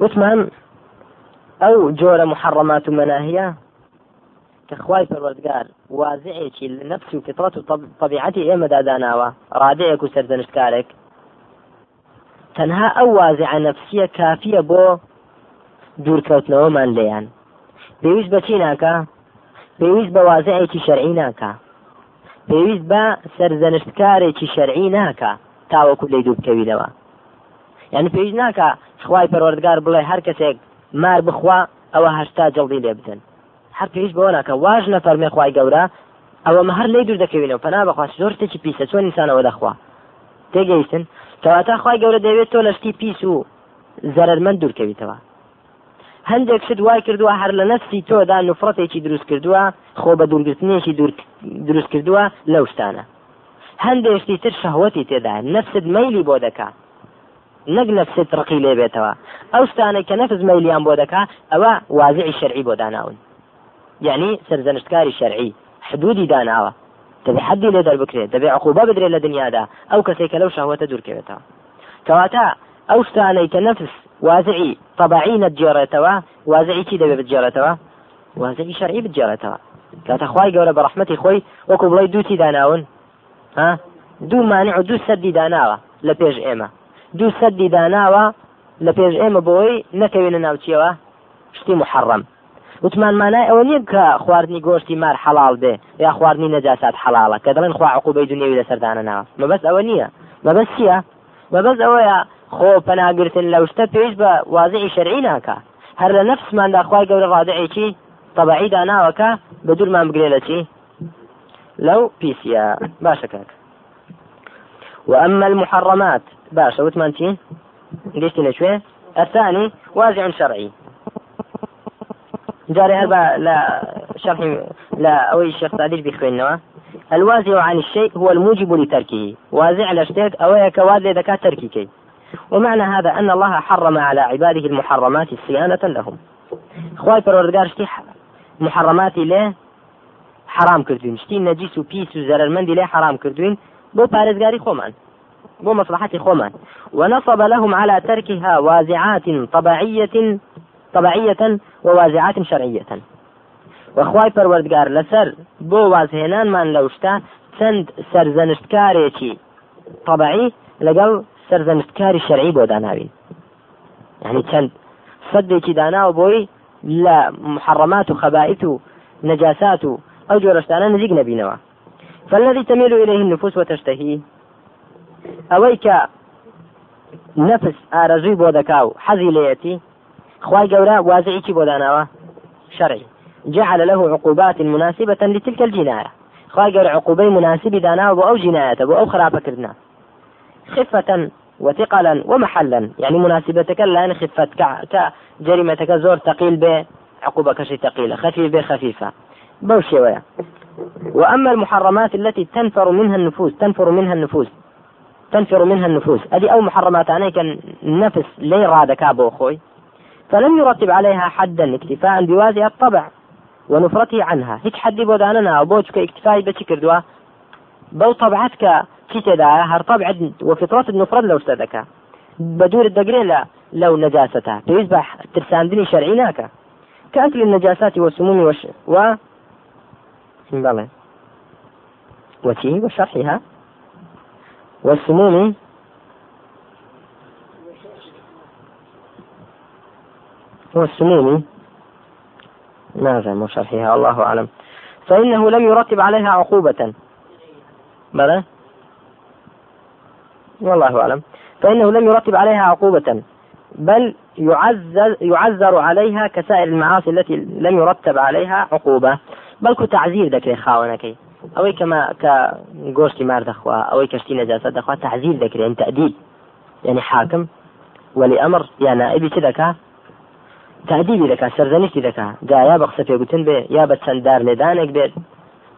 وثمان ئەو جۆرە محەڕەمات و مەناهە کە خوای پەروەردگار وازعێکی لە نفس و فطرەت و طبیعەتی ئێمەدا داناوە ڕادەیەک و سەردەنشتکارێک تەنها ئەو وازع نفسیە کافیە بۆ دوورکەوتنەوەمان لێیان پێویست بەچی ناکە؟ پێویست بە وازعێکی شەرعی ناکە. پێویست بە سەرزەنشتکارێکی شەرعی ناکە تاوەکو لی دوو بکەویدەوە یعنی پێویست ناکە خوای پەروەردگار بڵێ هەر کەسێک مار بخوا ئەوە هەشتا جڵدی لێ بدەن. هەر پێویست بەوە ناکە. واژ نەفەرمێ خوای گەورە ئەوە هەر لی دوور دەکەوینەوە. پنا بەخواست زۆر شتێکی پیسە چۆن ئینسانەوە دەخوا. تێگەیشتن. کەواتە خوای گەورە دەوێت تۆ لەشتی پیس و زەرمەند دوورکەویتەوە هەندێک شت وای کردووە هەر لە نفسی تۆدا نفرەتێکی دروست کردووە خۆ بە دوورگرتنیێکی دروست کردووە لەو شتانە. هەندێشتی تر شەهوەتی تێدا نفست مەیلی بۆ دەکا. نەک نفست ڕقی لێ بێتەوە. ئەو شتانە کە نەفز مەیلیان بۆ دەکا ئەوە وازعی شەرعی بۆ داناون. یعنی سەرزەنشتکاری شەرعی حدودی داناوە. دەبێ حدی لێ دەربکرێت دەبێ عقوبە بدرێت لە دنیادا ئەو کەسێک کە لەو شەهوەتە دوورکەوێتەوە کەواتە ئەو شتانەی کە نەفس وازعی طبعی نەتجێڕێتەوە وازعی چی دەبێت بجێڕێتەوە؟ وازعی شەرعی بجێڕێتەوە. کاتە خوای گەورە بە ڕحمەتی خۆی وەکو بڵی دووتی داناون؟ دوو مانع و دوو سەدی داناوە لە پێش ئێمە. دوو سەدی داناوە لە پێش ئێمە بۆی نەکەوێنە ناوچیەوە شتی محەڕم وتمان مانای ئەوە نییە کە خواردنی گۆشتی مار حەڵال بێ یا خواردنی نەجاسات حەڵاڵە کە دەڵێن خوا عقوبەی دنیاوی لەسەردانە ناوە. مەبەست ئەوە نییە. مەبەست چییە؟ مەبەست ئەوەیە خۆ پەناگرتن لەو شتە پێویست بە وازعی شەرعی ناکە. هەر لە نەفسماندا خوای گەورە ڕادعێکی طبعی داناوەکە بە دوورمان بگرێ لە چی؟ لەو پیسە باشە کاک. وأما المحرمات باشا چی گەشتی لەکوێ الثاني وازع شرعي. جاري هذا لا شرح لا أوي الشيخ تعديل بخوينوا الوازع عن الشيء هو الموجب لتركه. وازع الاشتيك أو كواد إذا تركي ومعنى هذا أن الله حرم على عباده المحرمات صيانة لهم. خواي پروردگار شتي محرماتي له حرام كردوين. شتي نجيس و بيس و زررمندي له حرام كردوين. بو پارێزگاری خۆمان. بو مصلحة خۆمان ونصب لهم على تركها وازعات طبيعية طبيعية ووازعات شرعية. وخواي پروردگار لسر بۆ وازهێنانمان لەو شتا چەند سەرزەنشتکارێکی طبعی لەگەڵ سەرزەنشتکاری شەرعی بۆ يعني چەند سەدێکی داناوە بۆی لە محرمات و خەبائیت و نەجاسات و ئەو جۆرەشتانە فالذي تميل إليه النفوس وتشتهي ئەوەی کە نفس ئارەزوی بۆ دەکا و حەزی لەیەتی خواي جورا وازعيكي بوداناوا شرعي جعل له عقوبات مناسبة لتلك الجناية. خواي جورا عقوبي مناسب داناوا أو جناية أو خرابة كردنا خفة وثقلا ومحلا يعني مناسبتك لا خفت كجريمتك زور ثقيل به عقوبة كشي ثقيلة خفيف به خفيفة بوشي ويا وأما المحرمات التي تنفر منها النفوس تنفر منها النفوس. تنفر منها النفوس. هذه أو محرمات عليك النفس لي رادك أبو أخوي. فلم يرتب عليها حدا اكتفاء بوازع الطبع ونفرته عنها. هيك حد بوداننا وبوجك اكتفاء بتشكر بو طبعتك كتدا هر طبع وفطرة النفرد لو استدك بدور الدقرين لو نجاستها. فيصبح ترساندني شرعيناك. كأكل النجاسات والسموم وش و بلى وتي وشرحها. والسموم والسموم نعم شرحها؟ الله أعلم. فإنه لم يرتب عليها عقوبة. بلى والله أعلم. فإنه لم يرتب عليها عقوبة بل يعذر عليها كسائر المعاصي التي لم يرتب عليها عقوبة. بل تعزير ذكر خاونكي أو كما كغوشتي مار دخوا أو كشتي نجاسة دخوا تعزير ذكر يعني تأديب يعني حاكم ولي أمر يا نائبي كذا تعدیبی دەکات سەرزەنیشتی دەکات جا یا بە قسە پێگوتن بێ یا بە چەنددار لێدانێک بێت.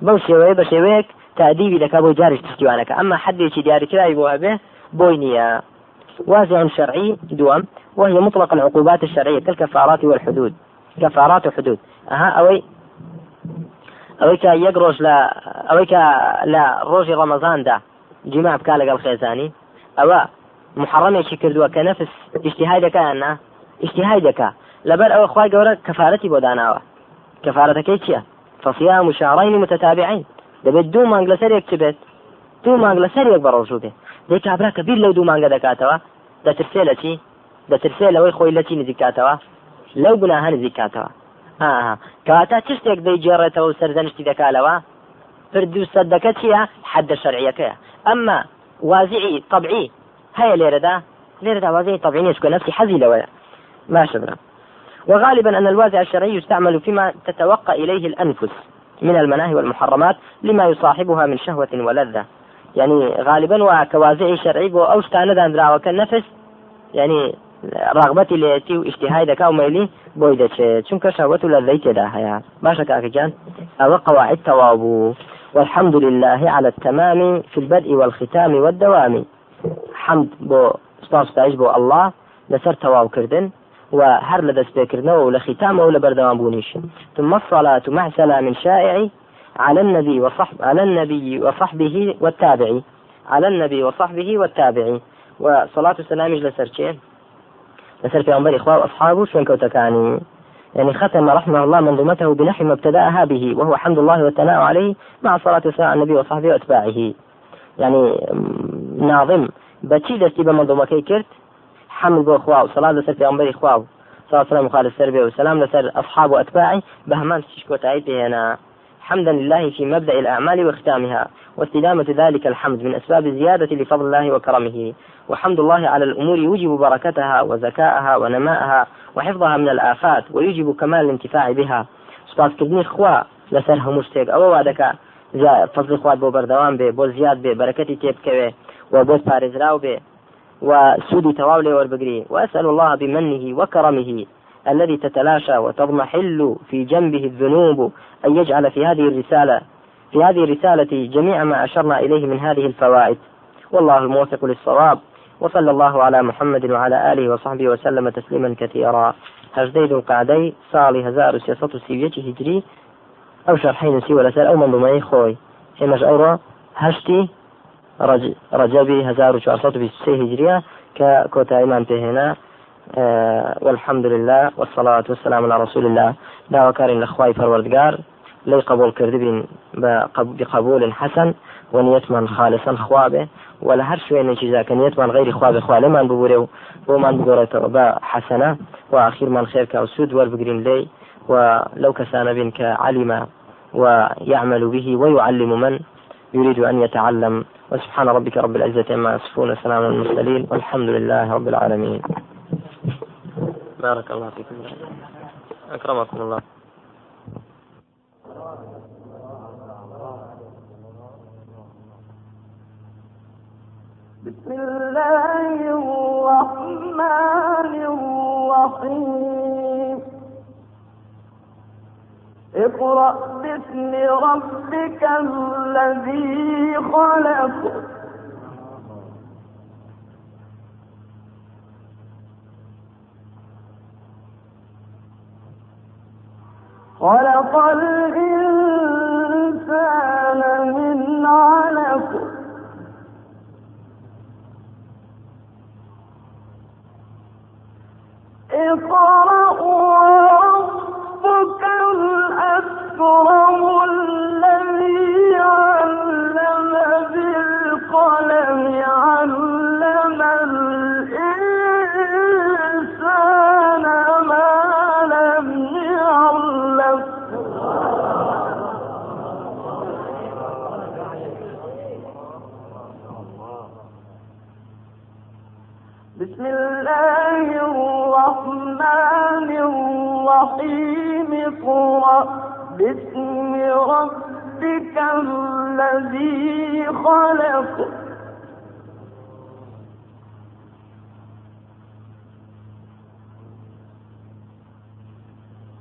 بەو شێوەیە بە شێوەیەک تعدیبی دەکات بۆ جارش تشتیوانەکە ئەمە حدێکی دیاریکراوی بۆ هەبێ بۆی نییە. وازع شرعي دوم وهي مطلق العقوبات الشرعية كالكفارات والحدود. كفارات وحدود أها أوي ئەوەی کە یەک ڕۆژ لە ئەوەی کە لە ڕۆژی ڕەمەزاندا جیما بکە لەگەڵ خێزانی ئەوە محڕمێکی کردووە کە نەفس ئیشتیهای دەکەیاننا ئیشتیهای دەکا. لەبەر ئەوە خخوای گەورە کەفاەتی بۆ داناوە. کەفاەتەکەی چییە؟ فەسییا مشاڕینی متتابعین دەبێت دوو مانگ لەسەر یەک بێت؟ دوو مانگ لەسەر یەک بەڕۆژوو بێ. دەی کابرا کە بیر لەو دوو مانگە دەکاتەوە؟ دەترسێ لە چی؟ دەترسێ لەوەی خۆی لە چی نزیکاتەوە؟ لەو گونا هەر نزیکاتەوە. کەواتە چ شتێک دەیجێڕێتەوە و سەردەنشتی دەکالەوە؟ پردو سەدەکە چییە؟ حد شەرعیەکەیە. ئەمما وازعی طبعی هەیە لێرەدا. لێرەدا وازعی طبعی نيشكو نفسي حزي لويا ما شبنا وغالبا أن الوازع الشرعي يستعمل فيما تتوقع إليه الأنفس من المناهي والمحرمات لما يصاحبها من شهوة ولذة. يعني غالبا وكوازع شرعي بو أوش كان وكالنفس يعني ڕغبەتی لێتی و ئیشتیهای دەکا و مەلی بۆی دەچێت. چونکە شەوەت و لە ذەی تێدا هەیە. باشە قواعد تەواو بوو. والحمد لله على التمام في البدء والختام والدوام. حمد بو سپاس ستایش بۆ الله لەسەر تەواو کردن و هەر لە دەستپێکردنەوە و لە ختامەوە لە بەردەوام بوونیش. ثم الصلاة مع سلام شائع على النبي وصحب على النبي وصحبه والتابعي. على النبي وصحبه والتابعي. وصلاة السلام لسر لسر في أنبر إخوة وأصحابه شون كوتكاني يعني ختم رحمه الله منظومته بنحو ما ابتدأها به وهو حمد الله والثناء عليه مع صلاة والسلام على النبي وصحبه وأتباعه. يعني ناظم. بچی دەستی بە مەندۆمەکەی کرد؟ حمد بۆ خوا و سەڵات لەسەر پێغمبەری خوا و سلام خالد السربي وسلام لسر أصحاب وأتباعي بهمان تشكو تعيتي هنا حمدا لله في مبدأ الأعمال واختامها واستدامة ذلك الحمد من أسباب الزيادة لفضل الله وكرمه. وحمد الله على الأمور يوجب بركتها وزكاءها ونماءها وحفظها من الآفات ويوجب كمال الانتفاع بها. سپاس كدني خوا لسر همشتك أو وعدك فضل خوات بو بردوان بي بو زياد بي بركتي تيبكوي وبو پارێزراو بي وسودي تواو لي وربقري. وأسأل الله بمنه وكرمه الذي تتلاشى وتضمحل في جنبه الذنوب أن يجعل في هذه الرسالة في هذه الرسالة جميع ما أشرنا إليه من هذه الفوائد. والله الموفق للصواب. وصلى الله على محمد وعلى آله وصحبه وسلم تسليما كثيرا. هجدي ذو القعدي صالي هزار سياسة سيوية هجري. أو منظومي خوي. همش أورا هشتي رج... رجبي هزار في هجرية ككوتا إيمان هنا آه والحمد لله والصلاة والسلام على رسول الله. لا وكارين الأخوة فروردقار. لي قبول كردبين بقبول حسن ونيتمان خالصا خوابه. ولا هر شوێنێکی جاکە نێتمان غیری خوا بخوا لەمان ببورێ و بۆمان بگۆڕێتەوە بە حەسەنە و آخرمان خێرکە و سود وەربگرین ولو كسان بن كعلم ويعمل به ويعلم من يريد أن يتعلم وسبحان ربك رب العزة عما يصفون سلام المرسلين والحمد لله رب العالمين بارك الله فيكم أكرمكم الله. بسم الله الرحمن الرحيم. اقرأ باسم ربك الذي خلق. خلق الإنسان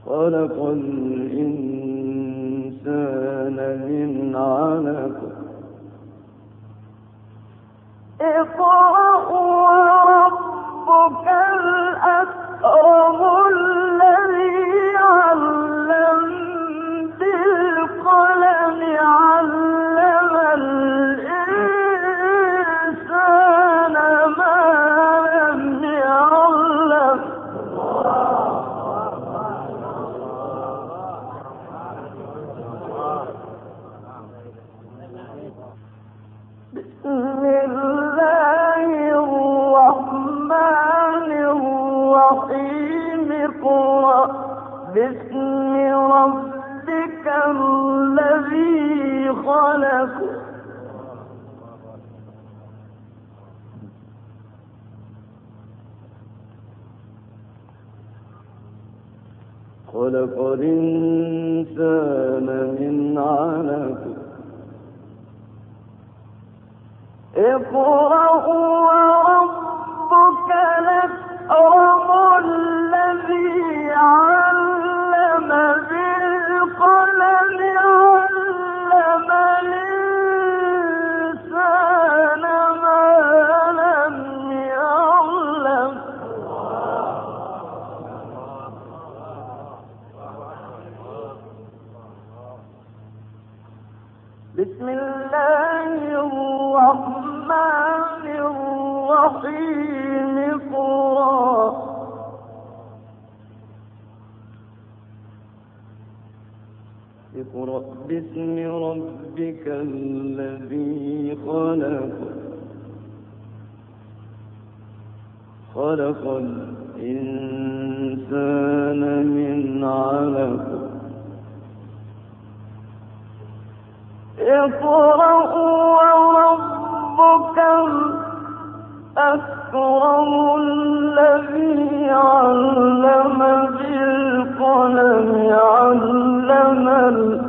خلق الإنسان من علق. اقرأ خلق الإنسان من علق. اقرأ وربك الأكرم. باسم ربك الذي خلق خلق الإنسان من علق اقرأ وربك الأكرم الذي علم بالقلم علم الأكرم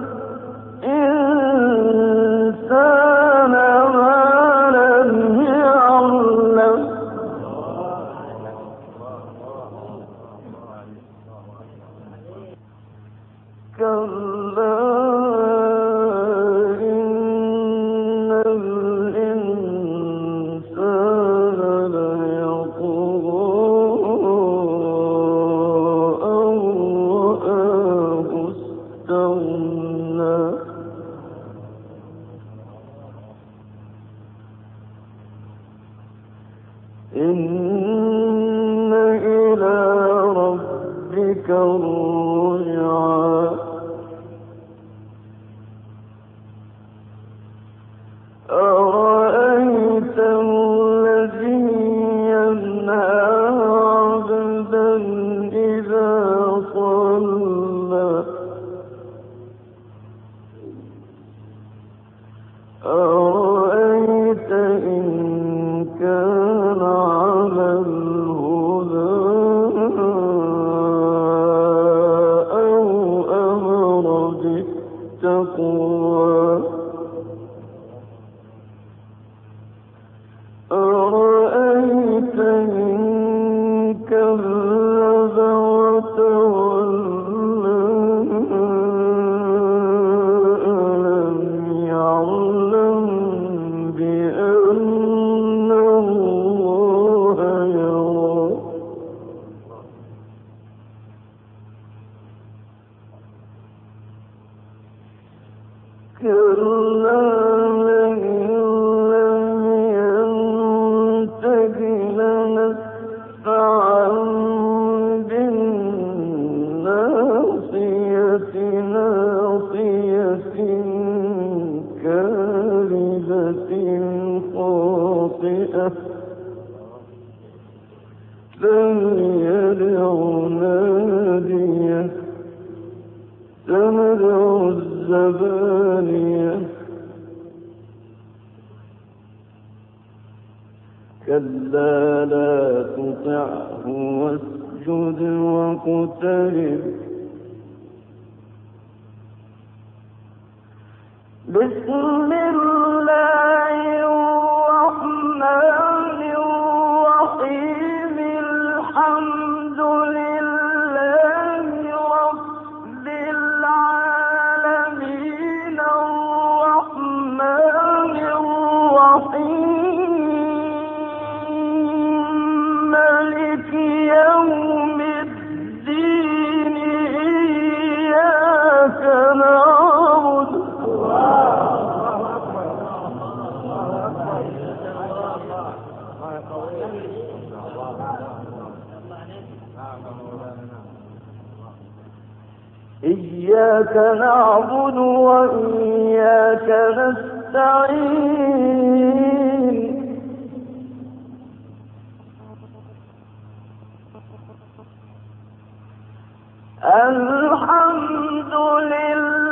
إن مقترب بسم الله نعبد وإياك نستعين. الحمد لله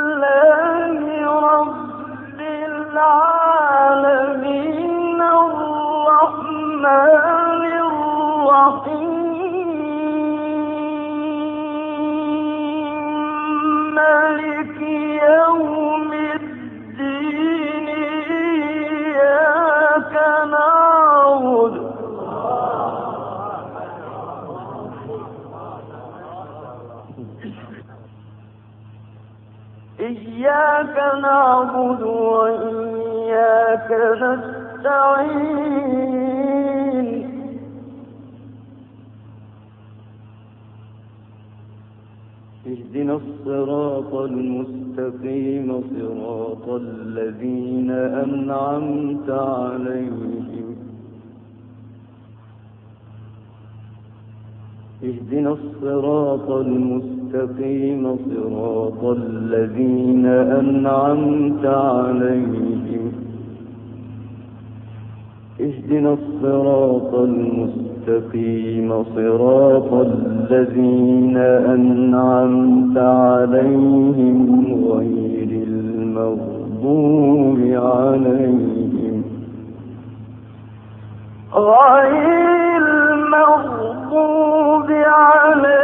اهدنا الصراط المستقيم صراط الذين أنعمت عليهم. اهدنا الصراط المستقيم صراط الذين أنعمت عليهم. اهدنا الصراط المستقيم صراط الذين أنعمت عليهم غير المغضوب عليهم. غير المغضوب عليهم.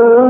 Father.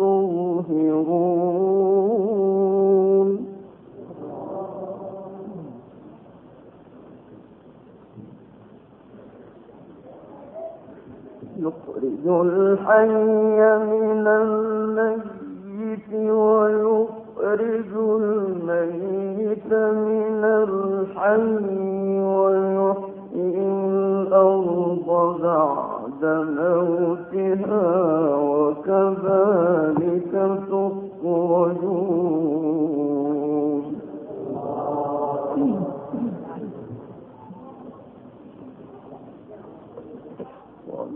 الحي من الميت ويخرج الميت من الحي ويحيي الأرض بعد موتها وكذلك تخرجون.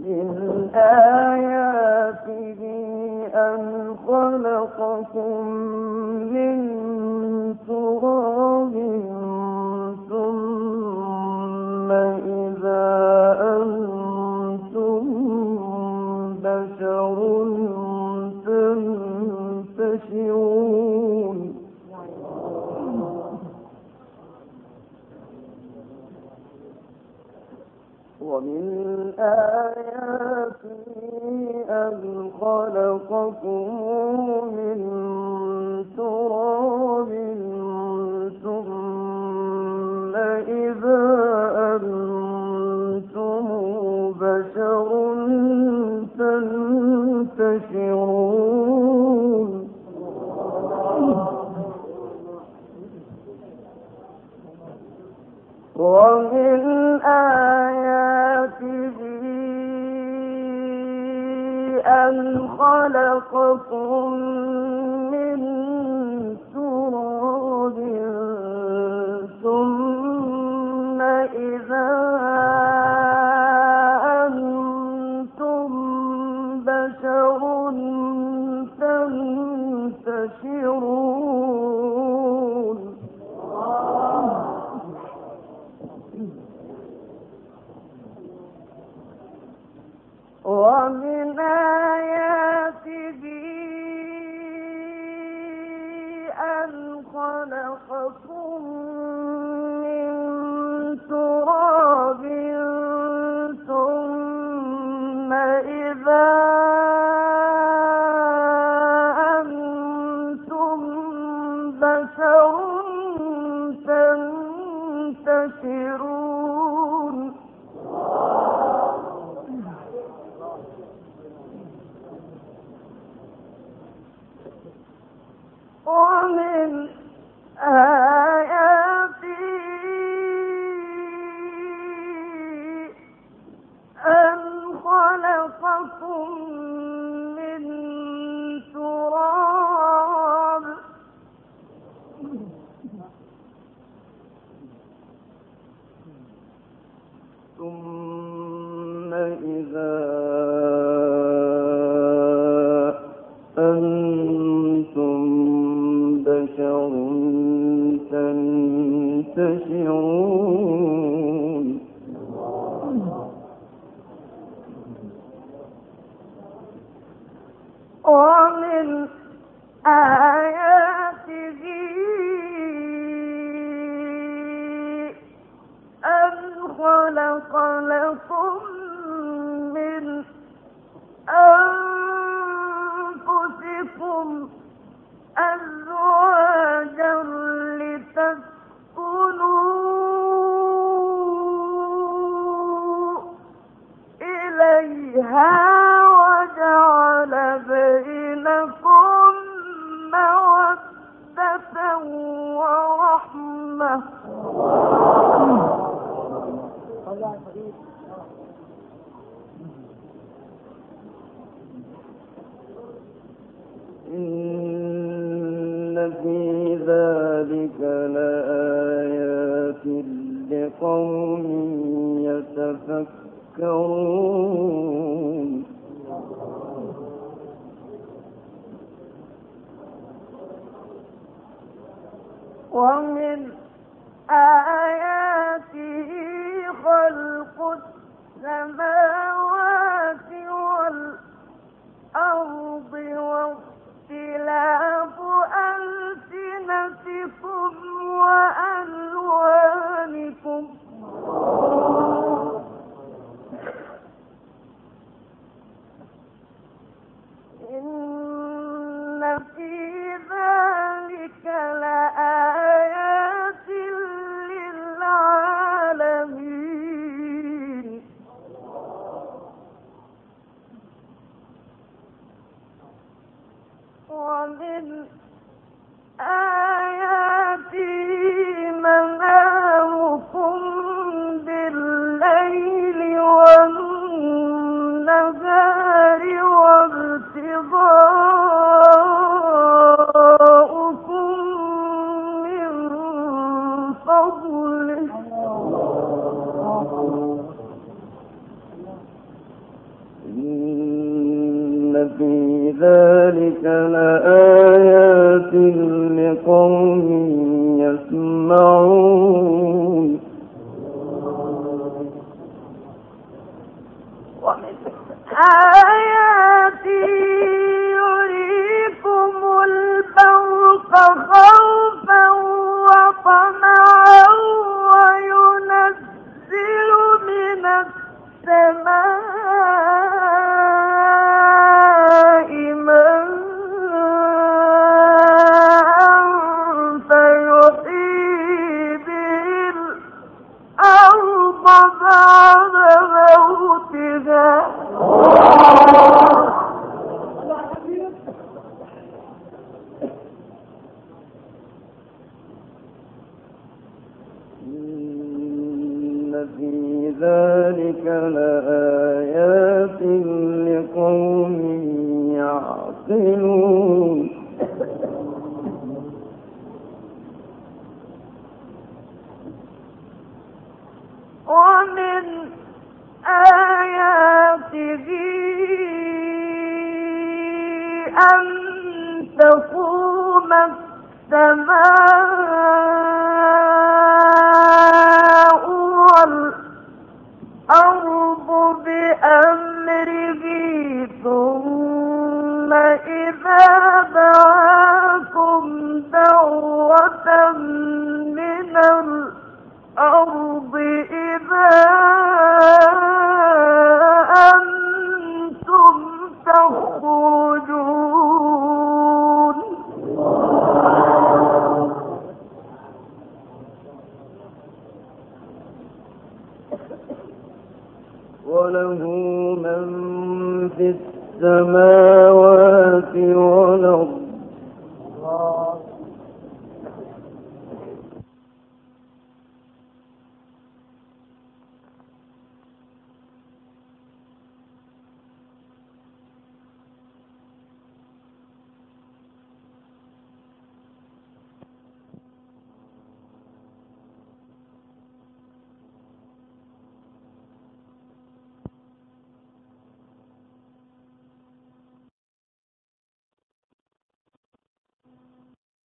من آياته أن خلقكم ومن آياته أن خلقكم تنتصرون ومن آياته خلق السماوات بعد موتها لا